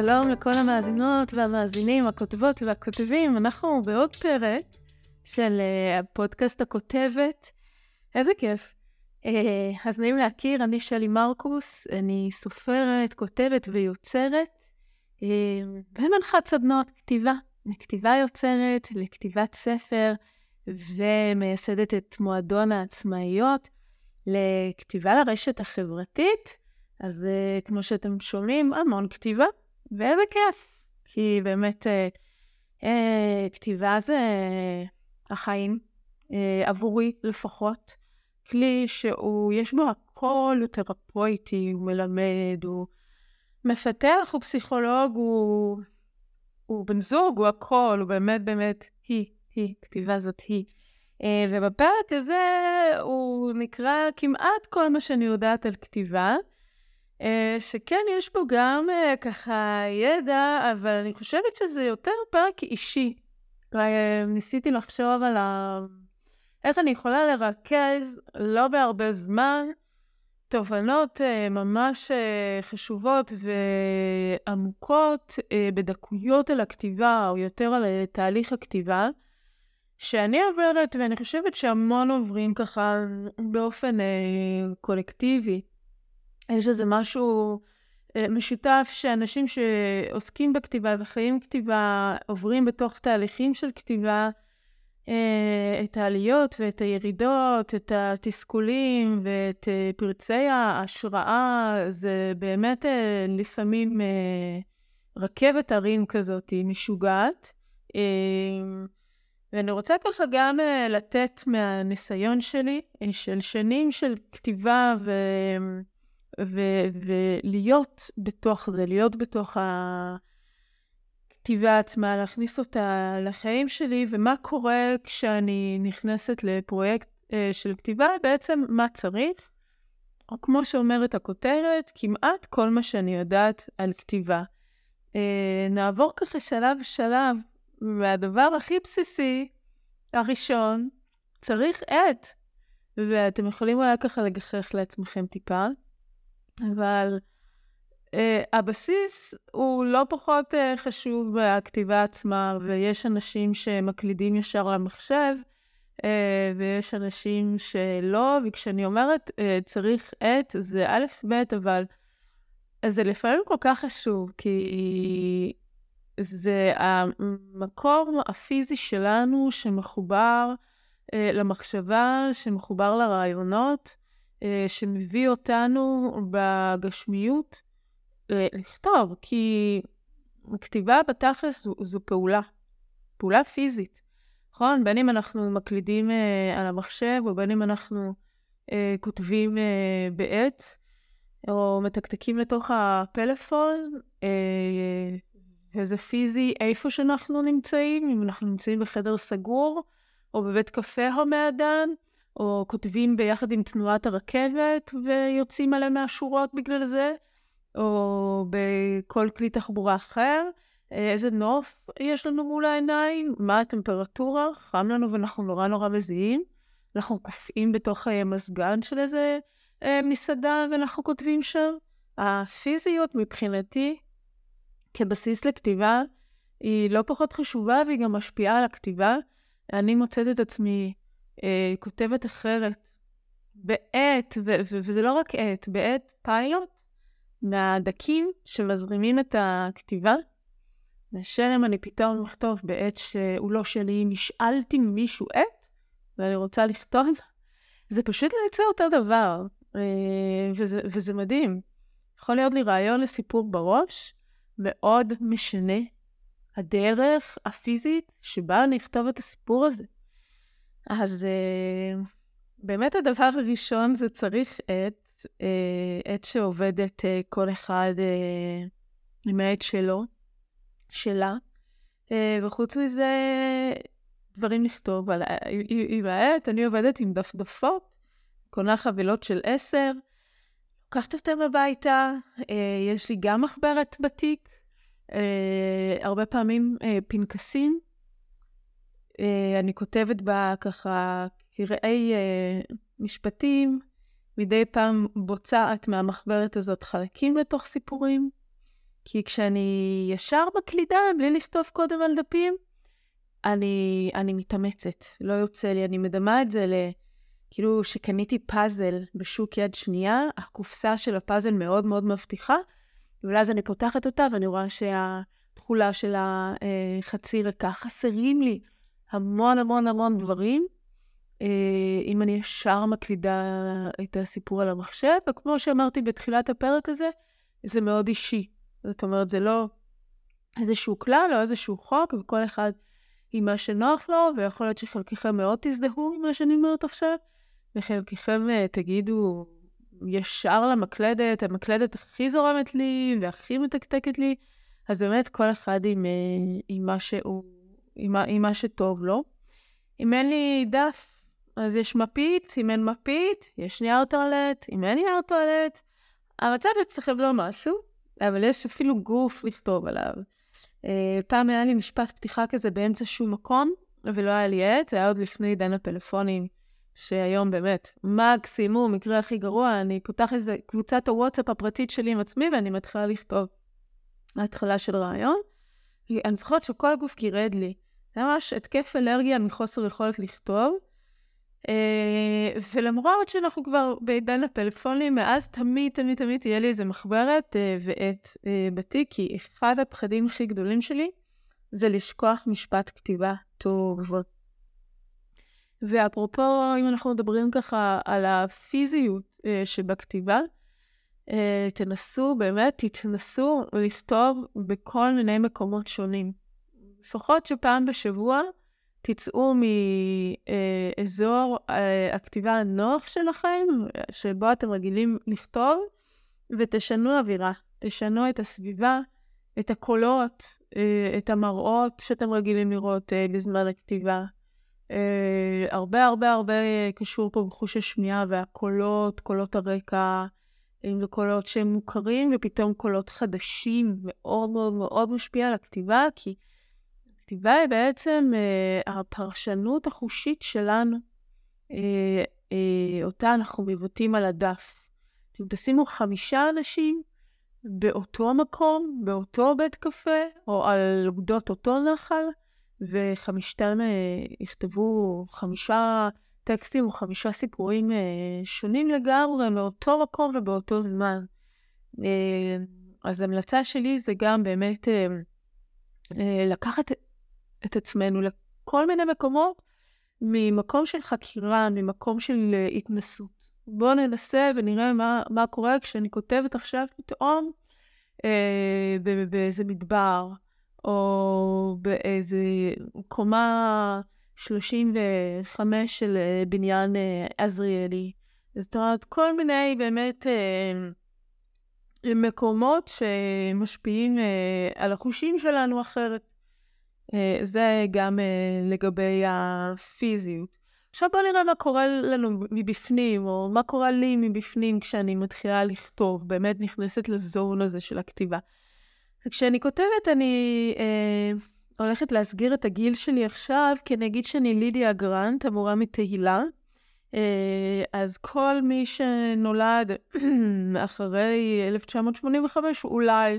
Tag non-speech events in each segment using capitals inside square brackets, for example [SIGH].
שלום לכל המאזינות והמאזינים, הכותבות והכותבים. אנחנו בעוד פרק של uh, הפודקאסט הכותבת. איזה כיף. Uh, אז נעים להכיר, אני שלי מרקוס, אני סופרת, כותבת ויוצרת, uh, ומנחת סדנות כתיבה, לכתיבה יוצרת, לכתיבת ספר, ומייסדת את מועדון העצמאיות לכתיבה לרשת החברתית. אז כמו שאתם שומעים, המון כתיבה, ואיזה כיף. כי באמת, uh, uh, כתיבה זה uh, החיים, uh, עבורי לפחות. כלי שהוא, יש בו הכל, הוא תרפויטי, הוא מלמד, הוא מפתח, הוא פסיכולוג, הוא, הוא בן זוג, הוא הכל, הוא באמת באמת היא, היא, כתיבה זאת היא. Uh, ובפרק הזה הוא נקרא כמעט כל מה שאני יודעת על כתיבה. אה, שכן, יש בו גם אה, ככה ידע, אבל אני חושבת שזה יותר פרק אישי. אה, ניסיתי לחשוב על ה... איך אני יכולה לרכז, לא בהרבה זמן, תובנות ממש חשובות ועמוקות בדקויות על הכתיבה, או יותר על תהליך הכתיבה, שאני עוברת, ואני חושבת שהמון עוברים ככה באופן קולקטיבי. יש איזה משהו אה, משותף שאנשים שעוסקים בכתיבה וחיים כתיבה עוברים בתוך תהליכים של כתיבה אה, את העליות ואת הירידות, את התסכולים ואת אה, פרצי ההשראה, זה באמת לפעמים רכבת הרים כזאת, משוגעת. ואני רוצה ככה גם לתת מהניסיון שלי, של שנים של כתיבה ו... ו- ולהיות בתוך זה, להיות בתוך הכתיבה עצמה, להכניס אותה לחיים שלי, ומה קורה כשאני נכנסת לפרויקט אה, של כתיבה, בעצם מה צריך. או כמו שאומרת הכותרת, כמעט כל מה שאני יודעת על כתיבה. אה, נעבור ככה שלב-שלב, והדבר הכי בסיסי, הראשון, צריך עט. ואתם יכולים אולי ככה לגחך לעצמכם טיפה. אבל uh, הבסיס הוא לא פחות uh, חשוב בכתיבה עצמה, ויש אנשים שמקלידים ישר למחשב, uh, ויש אנשים שלא, וכשאני אומרת uh, צריך עט, זה א', ב', אבל זה לפעמים כל כך חשוב, כי זה המקום הפיזי שלנו שמחובר uh, למחשבה, שמחובר לרעיונות. אה, שמביא אותנו בגשמיות אה, לכתוב, כי כתיבה בתכלס זו, זו פעולה, פעולה פיזית, נכון? בין אם אנחנו מקלידים אה, על המחשב, או בין אם אנחנו כותבים בעץ, או מתקתקים לתוך הפלאפון, וזה פיזי איפה שאנחנו נמצאים, אם אנחנו נמצאים בחדר סגור, או בבית קפה המעדן, או כותבים ביחד עם תנועת הרכבת ויוצאים עליהם מהשורות בגלל זה, או בכל כלי תחבורה אחר. איזה נוף יש לנו מול העיניים, מה הטמפרטורה, חם לנו ואנחנו נורא נורא מזיעים. אנחנו קופאים בתוך מזגן של איזה אה, מסעדה ואנחנו כותבים שם. הפיזיות מבחינתי, כבסיס לכתיבה, היא לא פחות חשובה והיא גם משפיעה על הכתיבה. אני מוצאת את עצמי אה, כותבת אחרת בעת, ו- ו- וזה לא רק עת, בעת פיילוט מהדקים שמזרימים את הכתיבה, מאשר אם אני פתאום אכתוב בעת שהוא לא שלי, נשאלתי ממישהו עת, ואני רוצה לכתוב, זה פשוט לא יוצא אותו דבר, אה, וזה, וזה מדהים. יכול להיות לי רעיון לסיפור בראש, מאוד משנה הדרך הפיזית שבה אני אכתוב את הסיפור הזה. אז uh, באמת הדבר הראשון זה צריך עט, uh, עט שעובדת uh, כל אחד עם העט שלו, שלה, וחוץ מזה, דברים לכתוב על, עם העט, אני עובדת עם דפדפות, קונה חבילות של עשר, לוקחת אותם הביתה, יש לי גם מחברת בתיק, הרבה פעמים פנקסים, אה, אני כותבת בה ככה קרעי אה, משפטים, מדי פעם בוצעת מהמחברת הזאת חלקים לתוך סיפורים, כי כשאני ישר מקלידה, בלי לכתוב קודם על דפים, אני, אני מתאמצת, לא יוצא לי, אני מדמה את זה ל... כאילו שקניתי פאזל בשוק יד שנייה, הקופסה של הפאזל מאוד מאוד מבטיחה, ואז אני פותחת אותה ואני רואה שהתכולה של החצי ריקה. חסרים לי המון המון המון דברים, אה, אם אני ישר מקלידה את הסיפור על המחשב, וכמו שאמרתי בתחילת הפרק הזה, זה מאוד אישי. זאת אומרת, זה לא איזשהו כלל או איזשהו חוק, וכל אחד עם מה שנוח לו, ויכול להיות שחלקכם מאוד תזדהו עם מה שאני אומרת עכשיו, וחלקכם uh, תגידו ישר למקלדת, המקלדת הכי זורמת לי והכי מתקתקת לי, אז באמת כל אחד עם, uh, עם, מה, שהוא, עם, עם מה שטוב לו. אם אין לי דף, אז יש מפית, אם אין מפית, יש נייר טואלט, אם אין נייר טואלט, המצב אצלכם לא משהו, אבל יש אפילו גוף לכתוב עליו. Uh, פעם היה לי משפט פתיחה כזה באמצע שום מקום, ולא היה לי עט, היה עוד לפני עידן הפלאפונים, שהיום באמת, מקסימום, מקרה הכי גרוע, אני פותח איזה קבוצת הוואטסאפ הפרטית שלי עם עצמי, ואני מתחילה לכתוב ההתחלה של רעיון. אני זוכרת שכל הגוף גירד לי. ממש התקף אלרגיה מחוסר יכולת לכתוב. Uh, ולמרות שאנחנו כבר בעידן הפלאפונים, מאז תמיד, תמיד, תמיד תהיה לי איזה מחברת uh, ועט uh, בתיק, כי אחד הפחדים הכי גדולים שלי זה לשכוח משפט כתיבה טוב. ואפרופו, אם אנחנו מדברים ככה על הפיזיות שבכתיבה, תנסו, באמת, תתנסו לכתוב בכל מיני מקומות שונים. לפחות שפעם בשבוע תצאו מאזור אה, הכתיבה הנוח שלכם, שבו אתם רגילים לכתוב, ותשנו אווירה, תשנו את הסביבה, את הקולות, אה, את המראות שאתם רגילים לראות אה, בזמן הכתיבה. הרבה הרבה הרבה קשור פה בחוש השמיעה והקולות, קולות הרקע, אם זה קולות שהם מוכרים ופתאום קולות חדשים, מאוד מאוד מאוד משפיע על הכתיבה, כי כתיבה היא בעצם אה, הפרשנות החושית שלנו, אה, אה, אותה אנחנו מבטאים על הדף. אם תשימו חמישה אנשים באותו מקום, באותו בית קפה, או על אוגדות אותו נחל, וחמישתם יכתבו חמישה טקסטים או חמישה סיפורים שונים לגמרי, מאותו מקום ובאותו זמן. אה, אז המלצה שלי זה גם באמת אה, לקחת את עצמנו לכל מיני מקומות, ממקום של חקירה, ממקום של uh, התנסות. בואו ננסה ונראה מה, מה קורה כשאני כותבת עכשיו פתאום אה, באיזה מדבר, או באיזה קומה 35 של אה, בניין אה, עזריאלי. זאת אומרת, כל מיני באמת אה, מקומות שמשפיעים אה, על החושים שלנו אחרת. אה, זה גם אה, לגבי הפיזיות. עכשיו בואו נראה מה קורה לנו מבפנים, או מה קורה לי מבפנים כשאני מתחילה לכתוב, באמת נכנסת לזון הזה של הכתיבה. כשאני כותבת, אני אה, הולכת להסגיר את הגיל שלי עכשיו, כי אני אגיד שאני לידיה גרנט, המורה מתהילה. אה, אז כל מי שנולד [CLEARS THROAT] אחרי 1985, אולי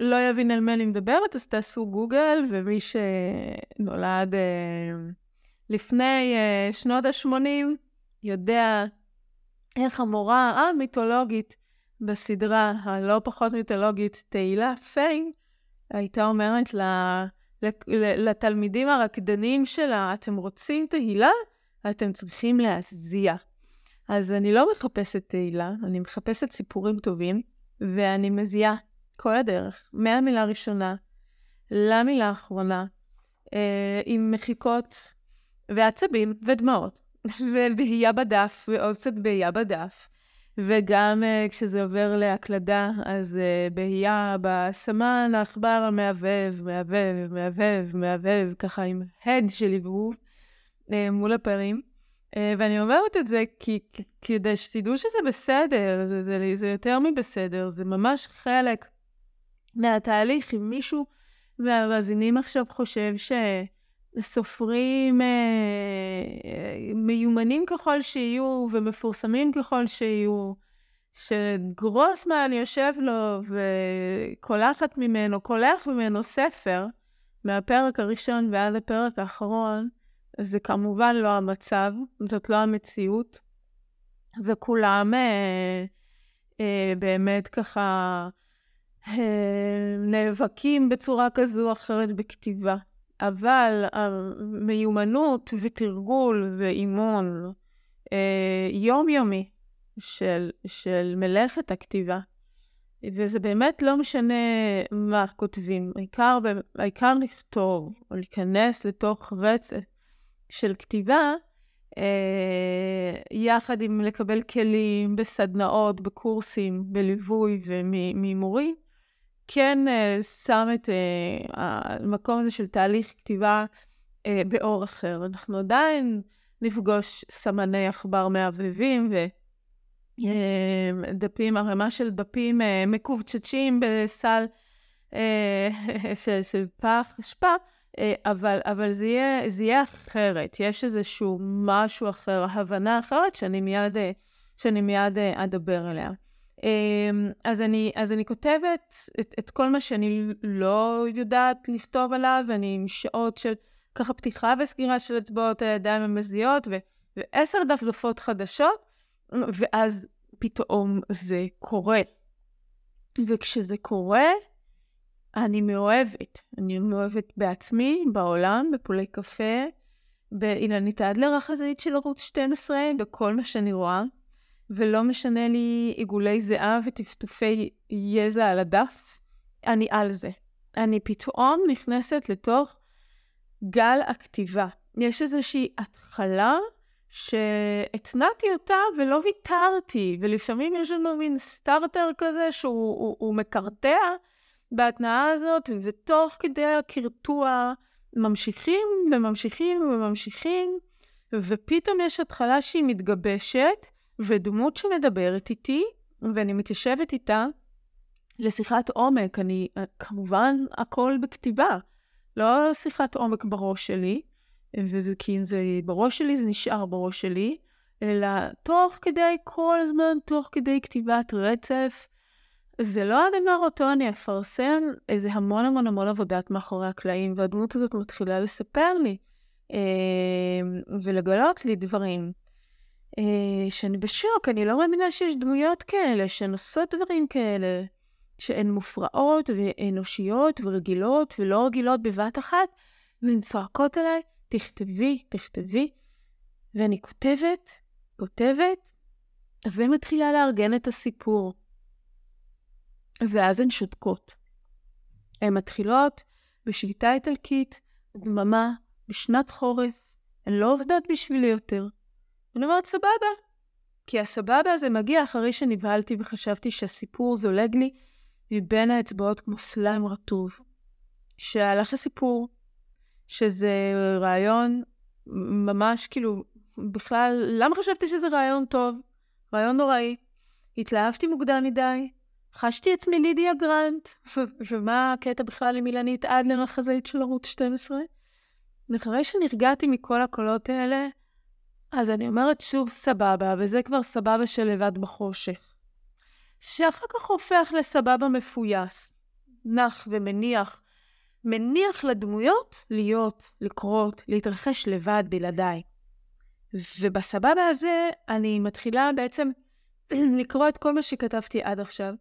לא יבין על מה אני מדברת, אז תעשו גוגל, ומי שנולד אה, לפני אה, שנות ה-80 יודע איך המורה המיתולוגית בסדרה הלא פחות מיתולוגית, תהילה פיין, הייתה אומרת ל, לתלמידים הרקדנים שלה, אתם רוצים תהילה? אתם צריכים להזיע. אז אני לא מחפשת תהילה, אני מחפשת סיפורים טובים, ואני מזיעה כל הדרך, מהמילה הראשונה למילה האחרונה, אה, עם מחיקות ועצבים ודמעות, [LAUGHS] ובהייה בדף, ועוד קצת בהייה בדף. וגם אה, כשזה עובר להקלדה, אז אה, בהייה בסמן, העכבר המהבהב, מהבהב, מהבהב, מהבהב, ככה עם הד של הבהוב אה, מול הפנים. אה, ואני אומרת את זה כי, כדי שתדעו שזה בסדר, זה, זה, זה יותר מבסדר, זה ממש חלק מהתהליך, אם מישהו מהמאזינים עכשיו חושב שסופרים אה, מיומנים ככל שיהיו ומפורסמים ככל שיהיו, שגרוסמן יושב לו וקולחת ממנו, קולח ממנו ספר, מהפרק הראשון ועד הפרק האחרון, זה כמובן לא המצב, זאת לא המציאות, וכולם אה, אה, באמת ככה נאבקים בצורה כזו או אחרת בכתיבה. אבל המיומנות ותרגול ואימון אה, יומיומי של, של מלאכת הכתיבה, וזה באמת לא משנה מה כותבים, העיקר, העיקר לכתוב, או להיכנס לתוך רצף של כתיבה, אה, יחד עם לקבל כלים בסדנאות, בקורסים, בליווי וממורים, כן uh, שם את uh, המקום הזה של תהליך כתיבה uh, באור אחר. אנחנו עדיין נפגוש סמני עכבר מאבבים ודפים, ערימה של דפים מקובצ'צ'ים בסל [LAUGHS] של, של פח אשפה, אבל, אבל זה, יהיה, זה יהיה אחרת. יש איזשהו משהו אחר, הבנה אחרת שאני מיד, שאני מיד אדבר עליה. אמ, אז אני, אז אני כותבת את, את כל מה שאני לא יודעת לכתוב עליו, ואני עם שעות של ככה פתיחה וסגירה של אצבעות הידיים המזיעות, ו, ועשר דפדפות חדשות, ואז פתאום זה קורה. וכשזה קורה, אני מאוהבת. אני מאוהבת בעצמי, בעולם, בפולי קפה, באילנית אדלר החזית של ערוץ 12, בכל מה שאני רואה. ולא משנה לי עיגולי זיעה וטפטופי יזע על הדף, אני על זה. אני פתאום נכנסת לתוך גל הכתיבה. יש איזושהי התחלה שהתנעתי אותה ולא ויתרתי, ולפעמים יש לנו מין סטארטר כזה שהוא הוא, הוא מקרטע בהתנאה הזאת, ותוך כדי הקרטוע ממשיכים וממשיכים וממשיכים, ופתאום יש התחלה שהיא מתגבשת, ודמות שמדברת איתי, ואני מתיישבת איתה לשיחת עומק. אני, כמובן, הכל בכתיבה, לא שיחת עומק בראש שלי, וזה כי אם זה בראש שלי, זה נשאר בראש שלי, אלא תוך כדי, כל הזמן, תוך כדי כתיבת רצף. זה לא הדבר אותו אני אפרסם, איזה המון המון המון עבודת מאחורי הקלעים, והדמות הזאת מתחילה לספר לי אה, ולגלות לי דברים. אה, שאני בשוק, אני לא מאמינה שיש דמויות כאלה שנושאות דברים כאלה, שהן מופרעות ואנושיות ורגילות ולא רגילות בבת אחת, והן צועקות עליי, תכתבי, תכתבי. ואני כותבת, כותבת, ומתחילה לארגן את הסיפור. ואז הן שותקות. הן מתחילות בשביתה איטלקית, דממה, בשנת חורף, הן לא עובדות בשבילי יותר. אני אומרת, סבבה. כי הסבבה הזה מגיע אחרי שנבהלתי וחשבתי שהסיפור זולג לי מבין האצבעות כמו סליים רטוב. שהלך לסיפור, שזה רעיון ממש כאילו, בכלל, למה חשבתי שזה רעיון טוב? רעיון נוראי. התלהבתי מוקדם מדי, חשתי עצמי לידיה גרנט, [LAUGHS] ומה הקטע בכלל עם אילנית אדלר החזאית של ערוץ 12? ואחרי שנרגעתי מכל הקולות האלה, אז אני אומרת שוב סבבה, וזה כבר סבבה של לבד בחושך. שאחר כך הופך לסבבה מפויס, נח ומניח, מניח לדמויות להיות, לקרות, להתרחש לבד בלעדיי. ובסבבה הזה אני מתחילה בעצם [CLEARS THROAT] לקרוא את כל מה שכתבתי עד עכשיו,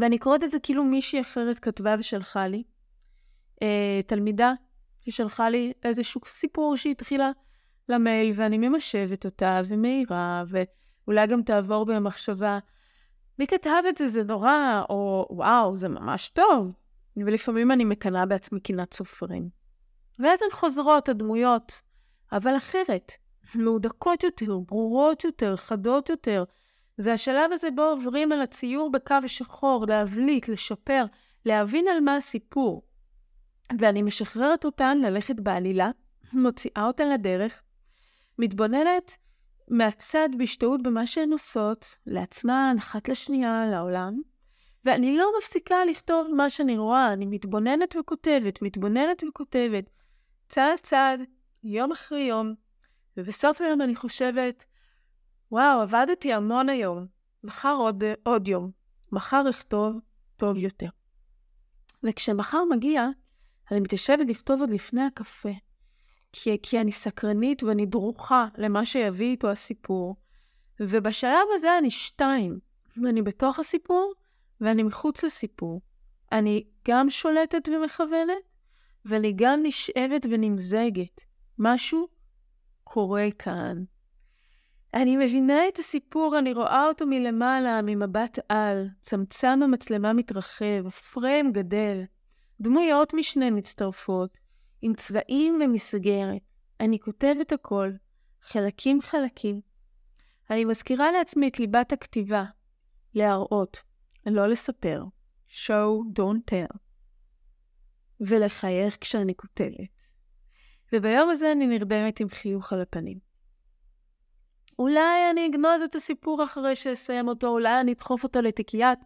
ואני קוראת את זה כאילו מישהי אחרת כתבה ושלחה לי. אה, תלמידה ששלחה לי איזשהו סיפור שהיא התחילה למייל, ואני ממשבת אותה ומאירה, ואולי גם תעבור במחשבה, מי כתב את זה? זה נורא, או וואו, זה ממש טוב. ולפעמים אני מקנאה בעצמי קנאת סופרים. ואז הן חוזרות, הדמויות, אבל אחרת, מהודקות יותר, ברורות יותר, חדות יותר. זה השלב הזה בו עוברים על הציור בקו שחור, להבליט, לשפר, להבין על מה הסיפור. ואני משחררת אותן ללכת בעלילה, מוציאה אותן לדרך, מתבוננת מהצד בהשתאות במה שהן עושות, לעצמן, אחת לשנייה, לעולם, ואני לא מפסיקה לכתוב מה שאני רואה, אני מתבוננת וכותבת, מתבוננת וכותבת, צעד צעד, יום אחרי יום, ובסוף היום אני חושבת, וואו, עבדתי המון היום, מחר עוד, עוד יום, מחר אכתוב טוב יותר. וכשמחר מגיע, אני מתיישבת לכתוב עוד לפני הקפה, כי, כי אני סקרנית ואני דרוכה למה שיביא איתו הסיפור, ובשלב הזה אני שתיים, ואני בתוך הסיפור ואני מחוץ לסיפור. אני גם שולטת ומכוונת, ואני גם נשאבת ונמזגת. משהו קורה כאן. אני מבינה את הסיפור, אני רואה אותו מלמעלה, ממבט על. צמצם המצלמה מתרחב, הפריים גדל. דמויות משנה מצטרפות, עם צבעים ומסגרת. אני כותבת הכל, חלקים חלקים. אני מזכירה לעצמי את ליבת הכתיבה, להראות, לא לספר. show, don't tell. ולחייך כשאני כותבת. וביום הזה אני נרדמת עם חיוך על הפנים. אולי אני אגנוז את הסיפור אחרי שאסיים אותו, אולי אני אדחוף אותו לתיקיית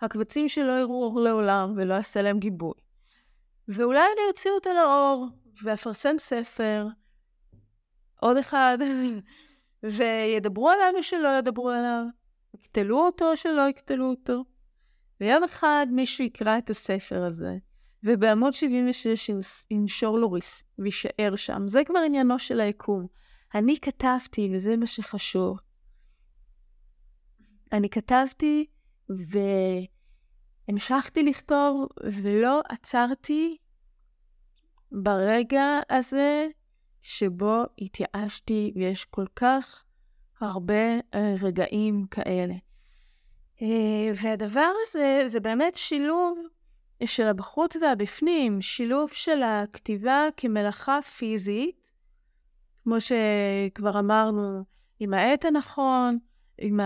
הקבצים שלא יראו אור לעולם ולא אעשה להם גיבוי. ואולי אני אוציא אותו לאור ואפרסם ספר, עוד אחד, [LAUGHS] וידברו עליו שלא ידברו עליו, יקטלו אותו או שלא יקטלו אותו. ויום אחד מישהו יקרא את הספר הזה, ובעמוד 76 ינשור לו ריס, ויישאר שם. זה כבר עניינו של היקום. אני כתבתי, וזה מה שחשוב. אני כתבתי, והמשכתי לכתוב, ולא עצרתי ברגע הזה שבו התייאשתי, ויש כל כך הרבה אה, רגעים כאלה. אה, והדבר הזה, זה באמת שילוב של הבחוץ והבפנים, שילוב של הכתיבה כמלאכה פיזית, כמו שכבר אמרנו, עם העט הנכון, עם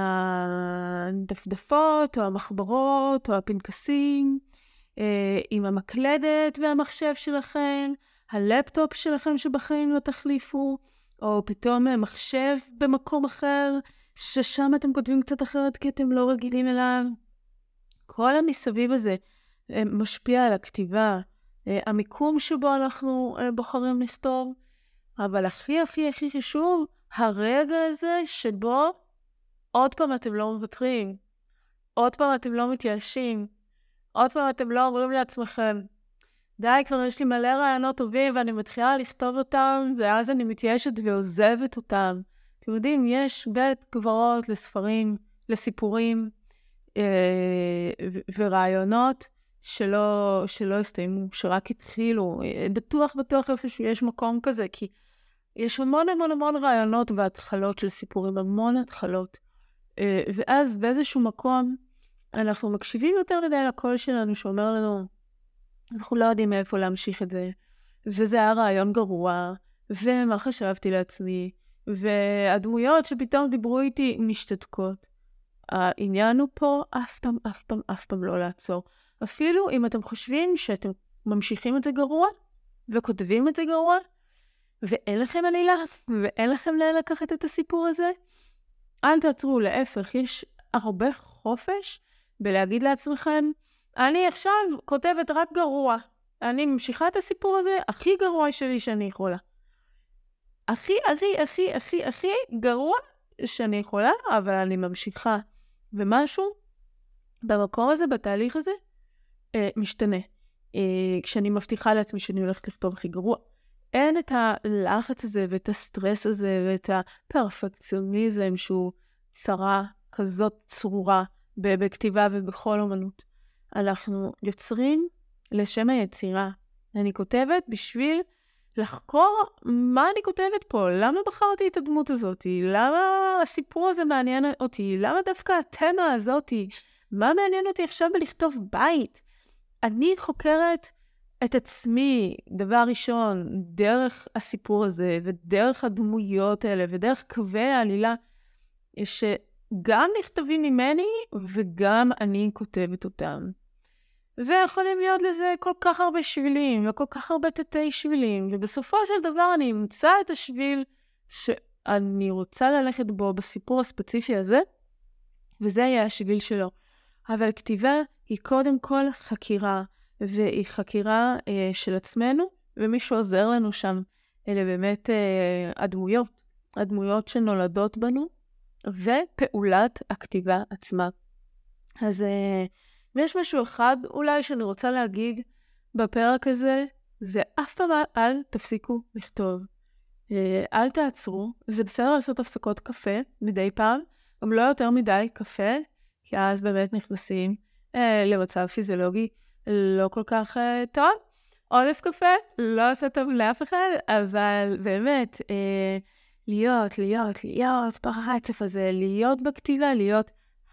הדפדפות או המחברות או הפנקסים, אה, עם המקלדת והמחשב שלכם, הלפטופ שלכם שבחיים לא תחליפו, או פתאום מחשב במקום אחר, ששם אתם כותבים קצת אחרת כי אתם לא רגילים אליו. כל המסביב הזה אה, משפיע על הכתיבה, אה, המיקום שבו אנחנו אה, בוחרים לכתוב, אבל הכי הכי הכי חשוב, הרגע הזה שבו עוד פעם אתם לא מוותרים, עוד פעם אתם לא מתייאשים, עוד פעם אתם לא אומרים לעצמכם, די, כבר יש לי מלא רעיונות טובים ואני מתחילה לכתוב אותם, ואז אני מתייאשת ועוזבת אותם. אתם יודעים, יש בית קברות לספרים, לסיפורים אה, ורעיונות שלא, שלא הסתיימו, שרק התחילו. בטוח, בטוח איפשהו יש מקום כזה, כי יש המון המון המון רעיונות והתחלות של סיפורים, המון התחלות. אה, ואז באיזשהו מקום אנחנו מקשיבים יותר מדי לקול שלנו שאומר לנו, אנחנו לא יודעים מאיפה להמשיך את זה, וזה היה רעיון גרוע, ומה חשבתי לעצמי, והדמויות שפתאום דיברו איתי משתתקות. העניין הוא פה אף פעם, אף פעם, אף פעם לא לעצור. אפילו אם אתם חושבים שאתם ממשיכים את זה גרוע, וכותבים את זה גרוע, ואין לכם עלילה, ואין לכם לאן לקחת את הסיפור הזה, אל תעצרו, להפך, יש הרבה חופש בלהגיד לעצמכם, אני עכשיו כותבת רק גרוע. אני ממשיכה את הסיפור הזה הכי גרוע שלי שאני יכולה. הכי, הכי, הכי, הכי, הכי גרוע שאני יכולה, אבל אני ממשיכה. ומשהו במקום הזה, בתהליך הזה, אה, משתנה. אה, כשאני מבטיחה לעצמי שאני הולכת לכתוב הכי גרוע. אין את הלחץ הזה ואת הסטרס הזה ואת הפרפקציוניזם שהוא צרה כזאת צרורה בכתיבה ובכל אומנות. אנחנו יוצרים לשם היצירה. אני כותבת בשביל לחקור מה אני כותבת פה, למה בחרתי את הדמות הזאת, למה הסיפור הזה מעניין אותי, למה דווקא התמה הזאת, מה מעניין אותי עכשיו בלכתוב בית. אני חוקרת את עצמי, דבר ראשון, דרך הסיפור הזה, ודרך הדמויות האלה, ודרך קווי העלילה, שגם נכתבים ממני, וגם אני כותבת אותם. ויכולים להיות לזה כל כך הרבה שבילים, וכל כך הרבה תתי שבילים, ובסופו של דבר אני אמצא את השביל שאני רוצה ללכת בו בסיפור הספציפי הזה, וזה יהיה השביל שלו. אבל כתיבה היא קודם כל חקירה, והיא חקירה אה, של עצמנו, ומי שעוזר לנו שם אלה באמת אה, הדמויות, הדמויות שנולדות בנו, ופעולת הכתיבה עצמה. אז uh, יש משהו אחד אולי שאני רוצה להגיד בפרק הזה, זה אף פעם אל תפסיקו לכתוב. Uh, אל תעצרו, זה בסדר לעשות הפסקות קפה מדי פעם, גם לא יותר מדי קפה, כי אז באמת נכנסים uh, למצב פיזיולוגי לא כל כך uh, טוב. עודף קפה לא עושה טוב לאף אחד, אבל באמת, אה, להיות, להיות, להיות ברצף הזה, להיות בכתיבה, להיות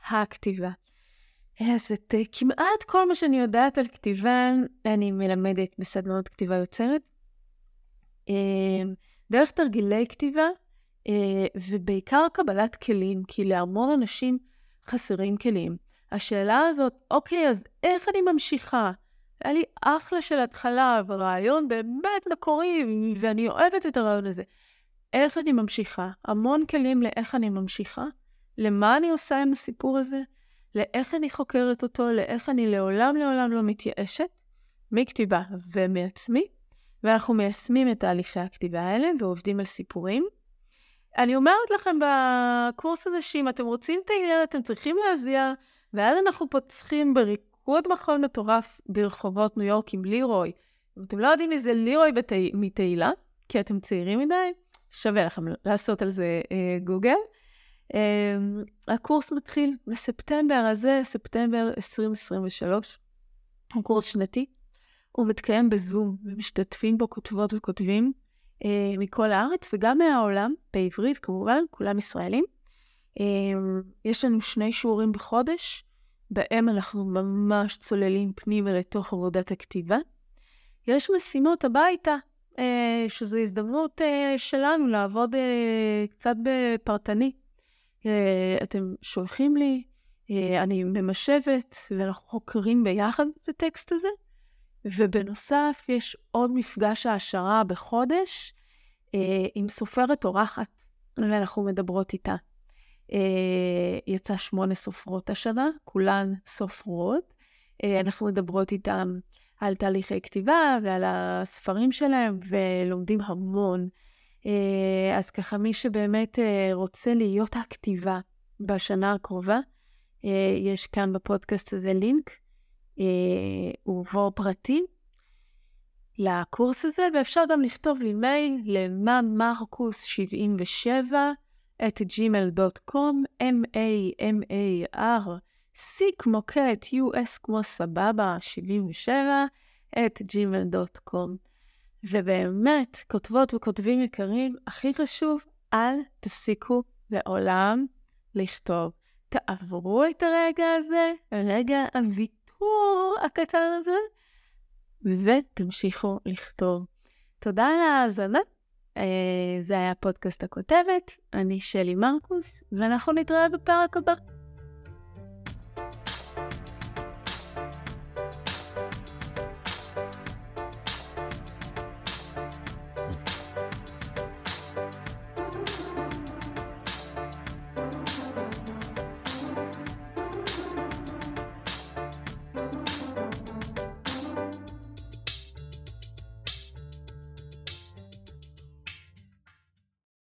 הכתיבה. אז את אה, כמעט כל מה שאני יודעת על כתיבה, אני מלמדת בסדנאות כתיבה יוצרת. אה, דרך תרגילי כתיבה, אה, ובעיקר קבלת כלים, כי להמון אנשים חסרים כלים. השאלה הזאת, אוקיי, אז איך אני ממשיכה? היה לי אחלה של התחלה ורעיון באמת מקורי, ואני אוהבת את הרעיון הזה. איך אני ממשיכה? המון כלים לאיך אני ממשיכה, למה אני עושה עם הסיפור הזה, לאיך אני חוקרת אותו, לאיך אני לעולם לעולם לא מתייאשת, מכתיבה ומעצמי, ואנחנו מיישמים את תהליכי הכתיבה האלה ועובדים על סיפורים. אני אומרת לכם בקורס הזה שאם אתם רוצים את העניין, אתם צריכים להזיע, ואז אנחנו פותחים בריק... ריקוד מחול מטורף ברחובות ניו יורק עם לירוי. אם אתם לא יודעים מי זה לירוי בת... מתהילה, כי אתם צעירים מדי, שווה לכם לעשות על זה אה, גוגל. אה, הקורס מתחיל בספטמבר הזה, ספטמבר 2023. הוא קורס שנתי. הוא מתקיים בזום, ומשתתפים בו כותבות וכותבים אה, מכל הארץ וגם מהעולם, בעברית כמובן, כולם ישראלים. אה, יש לנו שני שיעורים בחודש. בהם אנחנו ממש צוללים פנימה לתוך עבודת הכתיבה. יש משימות הביתה, אה, שזו הזדמנות אה, שלנו לעבוד אה, קצת בפרטני. אתם שולחים לי, אני ממשבת, ואנחנו חוקרים ביחד את הטקסט הזה. ובנוסף, יש עוד מפגש העשרה בחודש עם סופרת אורחת, ואנחנו מדברות איתה. אה, יצא שמונה סופרות השנה, כולן סופרות. אה, אנחנו מדברות איתן על תהליכי כתיבה ועל הספרים שלהם, ולומדים המון. אה, אז ככה, מי שבאמת רוצה להיות הכתיבה בשנה הקרובה, יש כאן בפודקאסט הזה לינק, ובו פרטים לקורס הזה, ואפשר גם לכתוב לי מייל למה מרקוס 77 את gmail.com, m-a-m-a-r, c כמו קט, u-s כמו סבבה, 77, את gmail.com. ובאמת, כותבות וכותבים יקרים, הכי חשוב, אל תפסיקו לעולם לכתוב. תעברו את הרגע הזה, רגע הוויתור הקטן הזה, ותמשיכו לכתוב. תודה על ההאזנה. אה, זה היה פודקאסט הכותבת, אני שלי מרקוס, ואנחנו נתראה בפרק הבא.